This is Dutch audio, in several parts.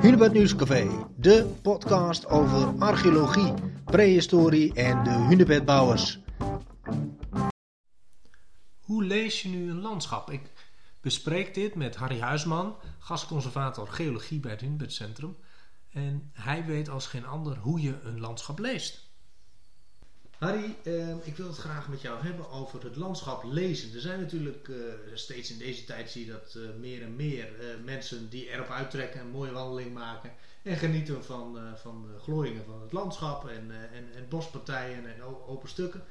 Hunebed Nieuwscafé, de podcast over archeologie, prehistorie en de hunebedbouwers. Hoe lees je nu een landschap? Ik bespreek dit met Harry Huisman, gastconservator geologie bij het Hunebedcentrum. En hij weet als geen ander hoe je een landschap leest. Harry, eh, ik wil het graag met jou hebben over het landschap lezen. Er zijn natuurlijk eh, steeds in deze tijd zie je dat uh, meer en meer eh, mensen die erop uittrekken, een mooie wandeling maken en genieten van, eh, van glooiingen van het landschap en, eh, en, en bospartijen en open stukken.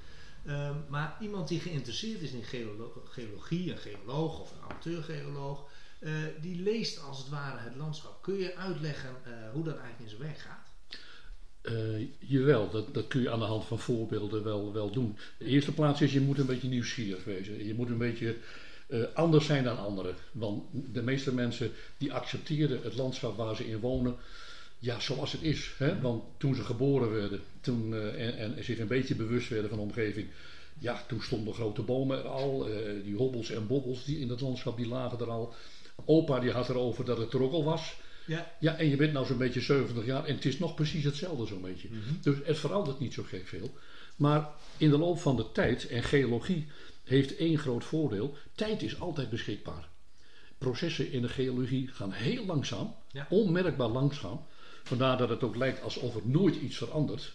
Ehm, maar iemand die geïnteresseerd is in geolo- geologie, een geoloog of een amateurgeoloog, eh, die leest als het ware het landschap. Kun je uitleggen eh, hoe dat eigenlijk in zijn werk gaat? Eh, jawel, dat, dat kun je aan de hand van voorbeelden wel, wel doen. De eerste plaats is, je moet een beetje nieuwsgierig wezen. Je moet een beetje eh, anders zijn dan anderen. Want de meeste mensen die accepteren het landschap waar ze in wonen, ja, zoals het is. Hè? Want toen ze geboren werden toen, eh, en, zich een beetje bewust werden van de omgeving, ja, toen stonden grote bomen er al. die hobbels en bobbels die in het landschap, die lagen er al. Opa die had erover dat het er ook al was. Ja. Ja, en je bent nou zo'n beetje 70 jaar en het is nog precies hetzelfde zo'n beetje. Dus het verandert niet zo gek veel. Maar in de loop van de tijd, en geologie heeft één groot voordeel, tijd is altijd beschikbaar. Processen in de geologie gaan heel langzaam, Ja. onmerkbaar langzaam. Vandaar dat het ook lijkt alsof er nooit iets verandert.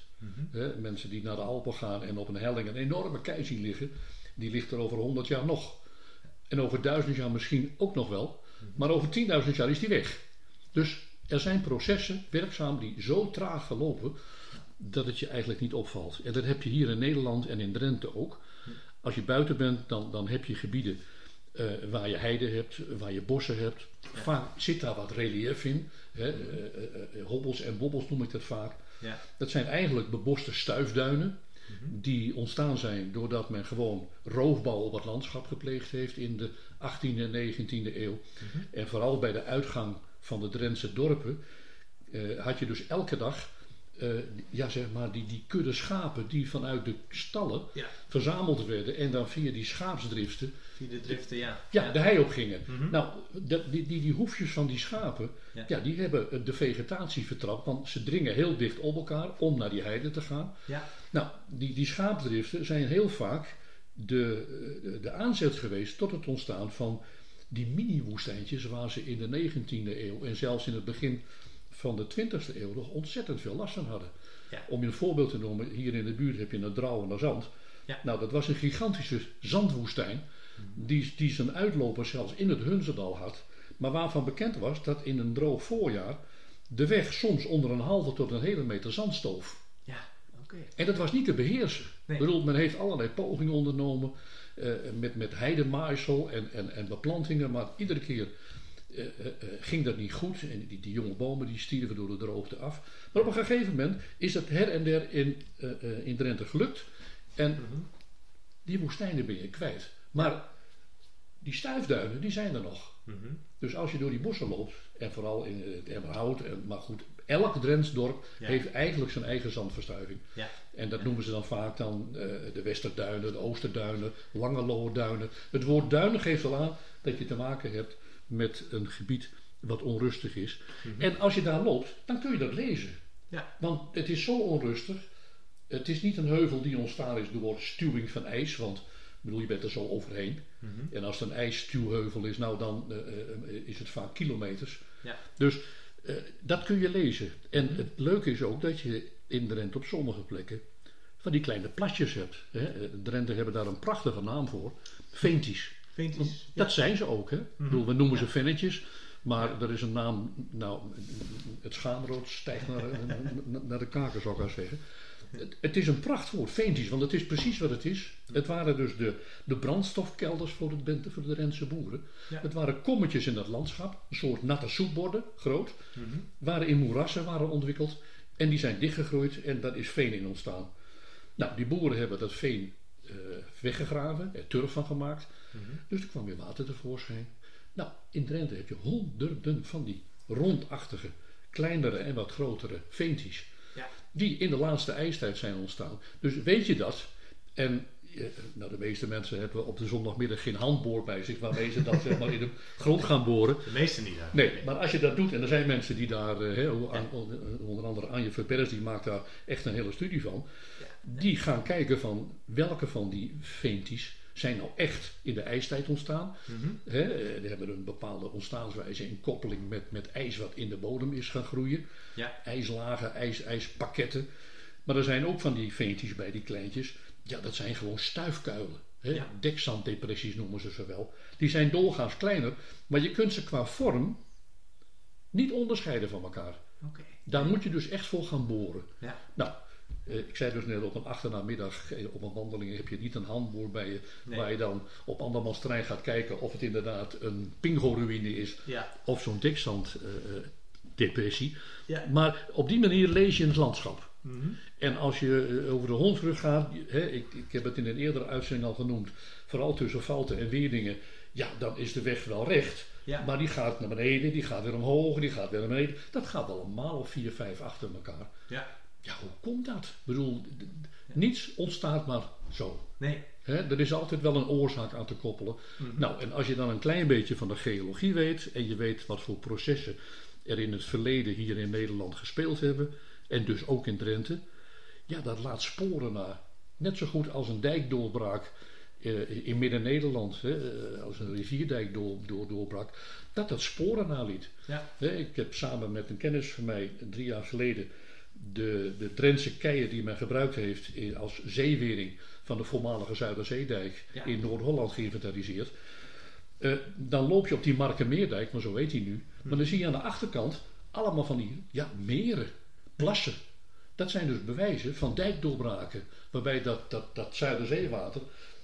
Hè, mensen die naar de Alpen gaan en op een helling een enorme kei zien liggen, die ligt er over 100 jaar nog. En over 1000 jaar misschien ook nog wel. Maar over 10.000 jaar is die weg. Dus er zijn processen werkzaam die zo traag verlopen dat het je eigenlijk niet opvalt. En dat heb je hier in Nederland en in Drenthe ook. Als je buiten bent, dan, dan heb je gebieden eh, waar je heide hebt, waar je bossen hebt. Vaak zit daar wat relief in. Hè? eh, eh, eh, hobbels en bobbels noem ik dat vaak. Ja. Dat zijn eigenlijk beboste stuifduinen. Die ontstaan zijn doordat men gewoon roofbouw op het landschap gepleegd heeft in de 18e en 19e eeuw. En vooral bij de uitgang van de Drentse dorpen eh, had je dus elke dag eh, ja, zeg maar die, die kudde schapen die vanuit de stallen Ja. verzameld werden en dan via die schaapsdriften Via de driften, ja. ja, de hei op gingen. Mhm. Nou, dat- die, die, die hoefjes van die schapen, Ja. ja. die hebben eh, de vegetatie vertrapt, want ze dringen heel dicht op elkaar om naar die heide te gaan. Ja. Nou, die, die schaapdriften zijn heel vaak de, de aanzet geweest tot het ontstaan van die mini-woestijntjes waar ze in de 19e eeuw en zelfs in het begin van de 20e eeuw nog ontzettend veel last van hadden. Ja. Om je een voorbeeld te noemen, hier in de buurt heb je een Drouwener Zand. Ja. Nou, dat was een gigantische zandwoestijn die, die zijn uitloper zelfs in het Hunzendal had, maar waarvan bekend was dat in een droog voorjaar de weg soms onder een halve tot een hele meter zand stoof. En dat was niet te beheersen. Nee. Ik bedoel, men heeft allerlei pogingen ondernomen eh, met, met heidemaaisel en, en, en beplantingen, maar iedere keer eh, eh, ging dat niet goed. En die, die jonge bomen die stierven door de droogte af. Maar op een gegeven moment is dat her en der in, in Drenthe gelukt. En Mhm. die woestijnen ben je kwijt. Maar die stuifduinen, die zijn er nog. Mhm. Dus als je door die bossen loopt, en vooral in het Emmerhout, en, maar goed, elk Drents dorp Ja. heeft eigenlijk zijn eigen zandverstuiving. Ja. En dat noemen ze dan vaak dan eh, de Westerduinen, de Oosterduinen, Lange Duinen. Het woord duinen geeft al aan dat je te maken hebt met een gebied wat onrustig is. En als je daar loopt, dan kun je dat lezen. Ja. Want het is zo onrustig. Het is niet een heuvel die ontstaan is door stuwing van ijs, want ik bedoel, je bent er zo overheen. Mhm. En als het een ijsstuwheuvel is, nou dan eh, eh, is het vaak kilometers. Ja. Dus eh, dat kun je lezen. En het leuke is ook dat je in Drenthe op sommige plekken van die kleine plasjes hebt. Hè. Eh, Drenthe hebben daar een prachtige naam voor. Venties. Vinties. Dat zijn ze ook. Hè. Ik bedoel, we noemen ze vennetjes. Maar er is een naam, nou, het schaamrood stijgt naar, naar- de kaken zou ik maar zeggen. Het, het is een prachtwoord, veentjes, want het is precies wat het is. Het waren dus de, de brandstofkelders voor, het, voor de Drentse boeren. Ja. Het waren kommetjes in het landschap, een soort natte soepborden, groot. Mhm. Waren in moerassen waren ontwikkeld en die zijn dichtgegroeid en daar is veen in ontstaan. Nou, die boeren hebben dat veen eh, weggegraven, er turf van gemaakt. Mhm. Dus er kwam weer water tevoorschijn. Nou, in Drenthe heb je honderden van die rondachtige, kleinere en wat grotere veentjes. Die in de laatste ijstijd zijn ontstaan. Dus weet je dat, en eh, nou, de meeste mensen hebben op de zondagmiddag geen handboor bij zich waarmee ze dat zeg maar, in de grond gaan boren. De meeste niet. Hè? Nee, maar als je dat doet, en er zijn mensen die daar, eh, onder andere Anje Verpers, die maakt daar echt een hele studie van. Die gaan kijken van welke van die veentjes zijn nou echt in de ijstijd ontstaan. Die hebben een bepaalde ontstaanswijze in koppeling met, met ijs wat in de bodem is gaan groeien. Ja. IJslagen, ijs, ijspakketten. Maar er zijn ook van die veentjes bij, die kleintjes. Ja, dat zijn gewoon stuifkuilen. Ja. Dekzanddepressies noemen ze ze wel. Die zijn doorgaans kleiner, maar je kunt ze qua vorm niet onderscheiden van elkaar. Daar moet je dus echt voor gaan boren. Ja. Nou, ik zei dus net op een achternaamiddag, eh, op een wandeling heb je niet een handboor bij je, Nee. waar je dan op andermans terrein gaat kijken of het inderdaad een pingo-ruïne is Ja. of zo'n dekzanddepressie. Ja. Maar op die manier lees je het landschap. Mhm. En als je eh, over de Hondsrug gaat, hè, ik, ik heb het in een eerdere uitzending al genoemd, vooral tussen Fouten en Weerdingen, ja, dan is de weg wel recht. Ja. Maar die gaat naar beneden, die gaat weer omhoog, die gaat weer naar beneden. Dat gaat wel een maal of vier, vijf achter elkaar. Ja. Ja, hoe komt dat? Ik bedoel, niets ontstaat maar zo. Nee. Hè, er is altijd wel een oorzaak aan te koppelen. Nou, en als je dan een klein beetje van de geologie weet en je weet wat voor processen er in het verleden hier in Nederland gespeeld hebben, en dus ook in Drenthe, ja, dat laat sporen na. Net zo goed als een dijkdoorbraak eh, in Midden-Nederland, hè, eh, als een rivierdijk door, door, doorbrak, dat dat sporen naliet. Ja. Hè, Ik heb samen met een kennis van mij drie jaar geleden de, de Drentse keien die men gebruikt heeft in- als zeewering van de voormalige Zuiderzeedijk Ja. in Noord-Holland geïnventariseerd. Eh, dan loop je op die Markenmeerdijk, maar zo heet hij nu. Maar dan zie je aan de achterkant allemaal van die ja, meren, plassen. Dat zijn dus bewijzen van dijkdoorbraken. Waarbij dat, dat, dat Zuiderzeewater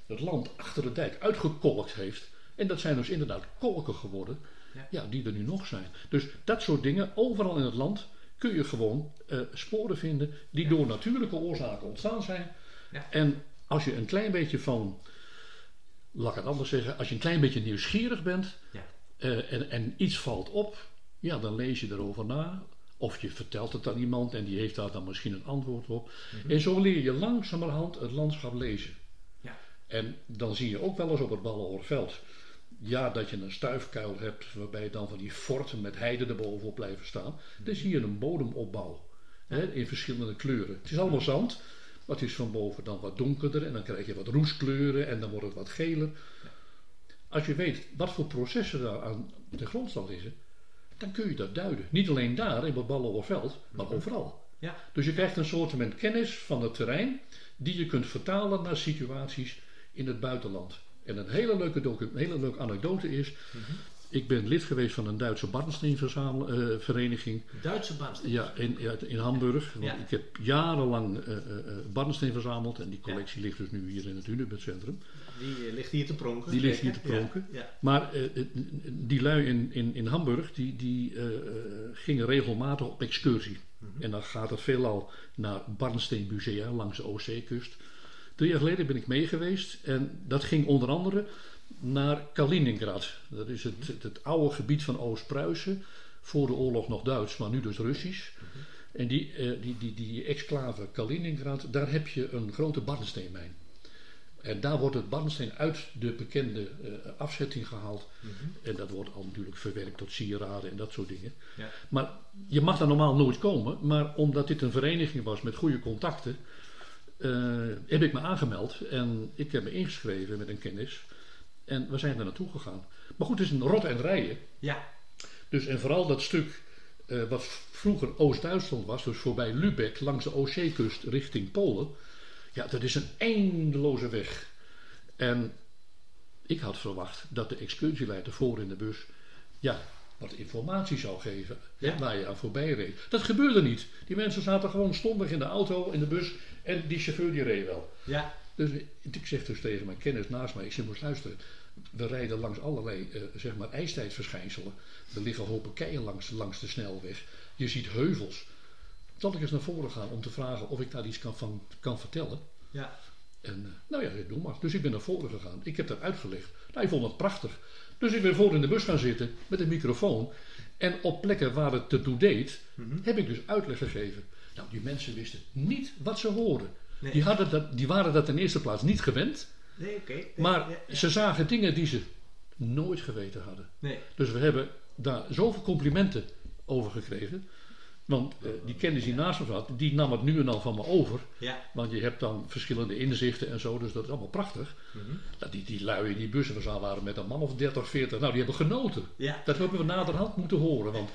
het land achter de dijk uitgekolkt heeft. En dat zijn dus inderdaad kolken geworden. Ja. Ja, die er nu nog zijn. Dus dat soort dingen, overal in het land kun je gewoon eh, sporen vinden die door natuurlijke oorzaken ontstaan zijn. Ja. En als je een klein beetje van, laat ik het anders zeggen, als je een klein beetje nieuwsgierig bent Ja. eh, en, en iets valt op, ja, dan lees je erover na. Of je vertelt het aan iemand en die heeft daar dan misschien een antwoord op. En zo leer je langzamerhand het landschap lezen. Ja. En dan zie je ook wel eens op het Ballenhoorveld. Ja, dat je een stuifkuil hebt waarbij dan van die forten met heide erbovenop blijven staan. Dan zie je een bodemopbouw hè, in verschillende kleuren. Het is allemaal zand, maar het is van boven dan wat donkerder en dan krijg je wat roestkleuren en dan wordt het wat geler. Als je weet wat voor processen daar aan de grondslag liggen, dan kun je dat duiden. Niet alleen daar in het Ballenhoorveld, maar overal. Ja. Dus je krijgt een soort van kennis van het terrein die je kunt vertalen naar situaties in het buitenland. En een hele leuke, docu- een hele leuke anekdote is, ik ben lid geweest van een Duitse barnsteenvereniging Duitse baanst. ja, in, in Hamburg. Want Ja. Ik heb jarenlang eh, eh, eh, barnsteen verzameld en die collectie ligt dus nu hier in het Hunebedcentrum. Die eh, ligt hier te pronken. Die ligt hier te pronken. Ja. Maar eh, eh, die lui in, in, in Hamburg, die, die eh, eh, gingen regelmatig op excursie. En dan gaat het veelal naar Barnsteenmusea langs de Oostzee-kust. Drie jaar geleden ben ik mee geweest en dat ging onder andere naar Kaliningrad. Dat is het, het, oude gebied van Oost-Pruisen. Voor de oorlog nog Duits, maar nu dus Russisch. En die, eh, die, die, die exclave Kaliningrad, daar heb je een grote barnsteenmijn. En daar wordt het barnsteen uit de bekende eh, afzetting gehaald. En dat wordt al natuurlijk verwerkt tot sieraden en dat soort dingen. Ja. Maar je mag daar normaal nooit komen. Maar omdat dit een vereniging was met goede contacten, heb ik me aangemeld. En ik heb me ingeschreven met een kennis. En we zijn er naartoe gegaan. Maar goed, het is een rot en rijden. Ja. Dus en vooral dat stuk eh, wat vroeger Oost-Duitsland was, dus voorbij Lübeck langs de Oostzeekust richting Polen. Ja, dat is een eindeloze weg. En ik had verwacht dat de excursieleider voor in de bus ja, wat informatie zou geven hè, waar je aan voorbij reed. Dat gebeurde niet. Die mensen zaten gewoon stomweg in de auto, in de bus en die chauffeur die reed wel. Ja. Dus ik zeg dus tegen mijn kennis naast mij, ik zeg, moest luisteren. We rijden langs allerlei eh, zeg maar ijstijdverschijnselen. Er liggen hopen keien langs, langs de snelweg. Je ziet heuvels. Zal ik eens naar voren gaan om te vragen of ik daar iets kan, van kan vertellen? Ja. En eh, nou ja, doe maar. Dus ik ben naar voren gegaan. Ik heb dat uitgelegd. Nou, hij vond het prachtig. Dus ik ben voor in de bus gaan zitten met een microfoon. En op plekken waar het te toe deed, heb ik dus uitleg gegeven. Nou, die mensen wisten niet wat ze hoorden. Nee. Die, hadden dat, die waren dat in eerste plaats niet gewend. Nee, oké. Maar ja, ja. ze zagen dingen die ze nooit geweten hadden. Nee. Dus we hebben daar zoveel complimenten over gekregen. Want eh, die kennis die naast me zat, die nam het nu en dan van me over. Ja. Want je hebt dan verschillende inzichten en zo, dus dat is allemaal prachtig. Mhm. Dat die, die lui in die waren met een man of 30, 40, nou die hebben genoten. Ja. Dat hebben we naderhand moeten horen, want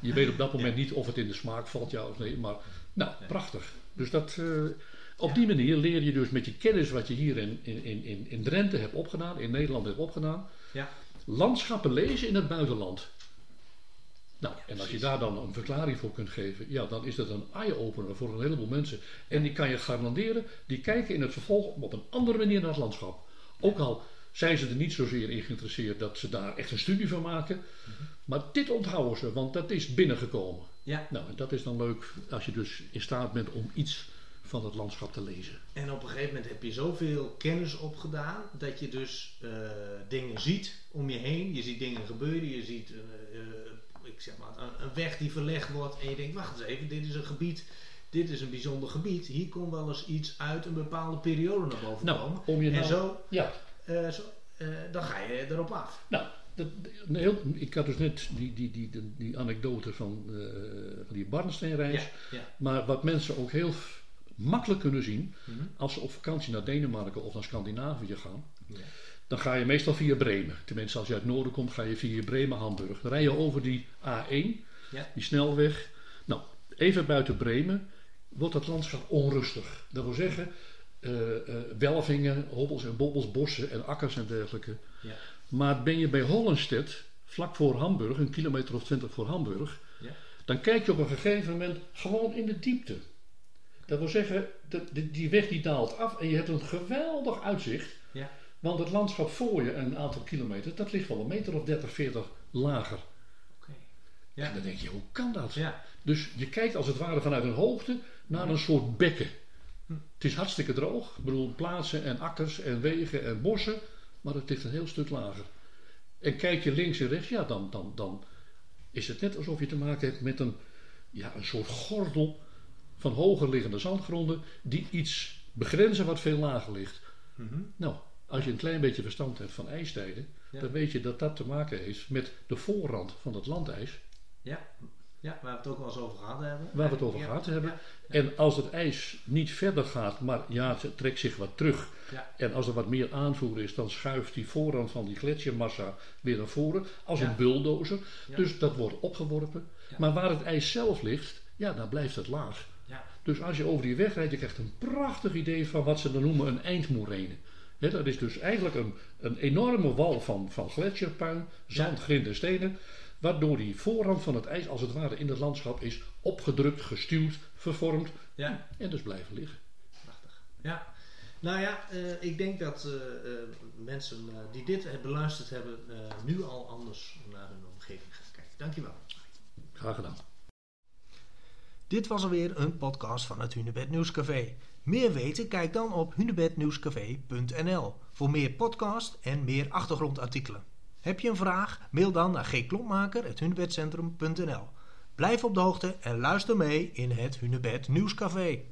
je weet op dat moment niet of het in de smaak valt, ja of nee. Maar nou, prachtig. Dus dat, eh, op die manier leer je dus met je kennis wat je hier in, in, in, in, in Drenthe hebt opgedaan, in Nederland hebt opgedaan, Ja. landschappen lezen in het buitenland. Nou, en als je daar dan een verklaring voor kunt geven, ja, dan is dat een eye-opener voor een heleboel mensen. En die kan je garanderen, die kijken in het vervolg op een andere manier naar het landschap. Ook al zijn ze er niet zozeer in geïnteresseerd dat ze daar echt een studie van maken. Maar dit onthouden ze, want dat is binnengekomen. Ja. Nou, en dat is dan leuk als je dus in staat bent om iets van het landschap te lezen. En op een gegeven moment heb je zoveel kennis opgedaan dat je dus eh, dingen ziet om je heen. Je ziet dingen gebeuren, je ziet eh, eh, ik zeg maar, een, een weg die verlegd wordt en je denkt, wacht eens even, dit is een gebied, dit is een bijzonder gebied. Hier kon wel eens iets uit een bepaalde periode naar boven Nou, komen. om je en nou- zo, Ja, eh, zo eh, dan ga je erop af. Nou, dat, heel, ik had dus net die, die, die, die, die anekdote van, eh, van die Barnsteenreis. Ja, ja. Maar wat mensen ook heel makkelijk kunnen zien, Mhm. als ze op vakantie naar Denemarken of naar Scandinavië gaan, Ja. Dan ga je meestal via Bremen. Tenminste, als je uit het noorden komt, ga je via Bremen-Hamburg. Dan rij je over die A1, Ja. die snelweg. Nou, even buiten Bremen wordt het landschap onrustig. Dat wil zeggen, eh, eh, welvingen, hobbels en bobbels, bossen en akkers en dergelijke. Ja. Maar ben je bij Hollenstedt, vlak voor Hamburg, een kilometer of twintig voor Hamburg, Ja. dan kijk je op een gegeven moment gewoon in de diepte. Dat wil zeggen, de, de- die weg die daalt af en je hebt een geweldig uitzicht. Ja. Want het landschap voor je, een aantal kilometer, dat ligt wel een meter of 30, 40 lager. Oké. En Ja. dan denk je, hoe kan dat? Ja. Dus je kijkt als het ware vanuit een hoogte naar een soort bekken. Hm. Het is hartstikke droog. Ik bedoel, plaatsen en akkers en wegen en bossen. Maar het ligt een heel stuk lager. En kijk je links en rechts, ja, dan, dan, dan is het net alsof je te maken hebt met een, ja, een soort gordel van hoger liggende zandgronden die iets begrenzen wat veel lager ligt. Mhm. Nou, als je een klein beetje verstand hebt van ijstijden, Ja. dan weet je dat dat te maken heeft met de voorrand van het landijs, Ja. ja, waar we het ook wel eens over gehad hebben. waar we het over Ja. gehad hebben. Ja. En als het ijs niet verder gaat, maar ja, het trekt zich wat terug. Ja. En als er wat meer aanvoer is, dan schuift die voorrand van die gletsjermassa weer naar voren. Als een bulldozer. Ja. Dus dat wordt opgeworpen. Maar waar het ijs zelf ligt, ja, dan blijft het laag. Ja. Dus als je over die weg rijdt, je krijgt een prachtig idee van wat ze dan noemen een eindmoerene. Dat is dus eigenlijk een, een enorme wal van, van gletsjerpuin, zand, Ja. grind en stenen. Waardoor die voorrand van het ijs als het ware in het landschap is opgedrukt, gestuwd, vervormd ja. en dus blijven liggen. Prachtig. Ja. Nou ja, eh, ik denk dat eh, eh, mensen die dit beluisterd hebben, nu al anders naar hun omgeving gaan kijken. Dankjewel. Graag gedaan. Dit was alweer een podcast van het Hunebed Nieuwscafé. Meer weten? Kijk dan op hunebednieuwscafé.nl voor meer podcast en meer achtergrondartikelen. Heb je een vraag? Mail dan naar gklompmaker.hunebedcentrum.nl Blijf op de hoogte en luister mee in het Hunebed Nieuwscafé.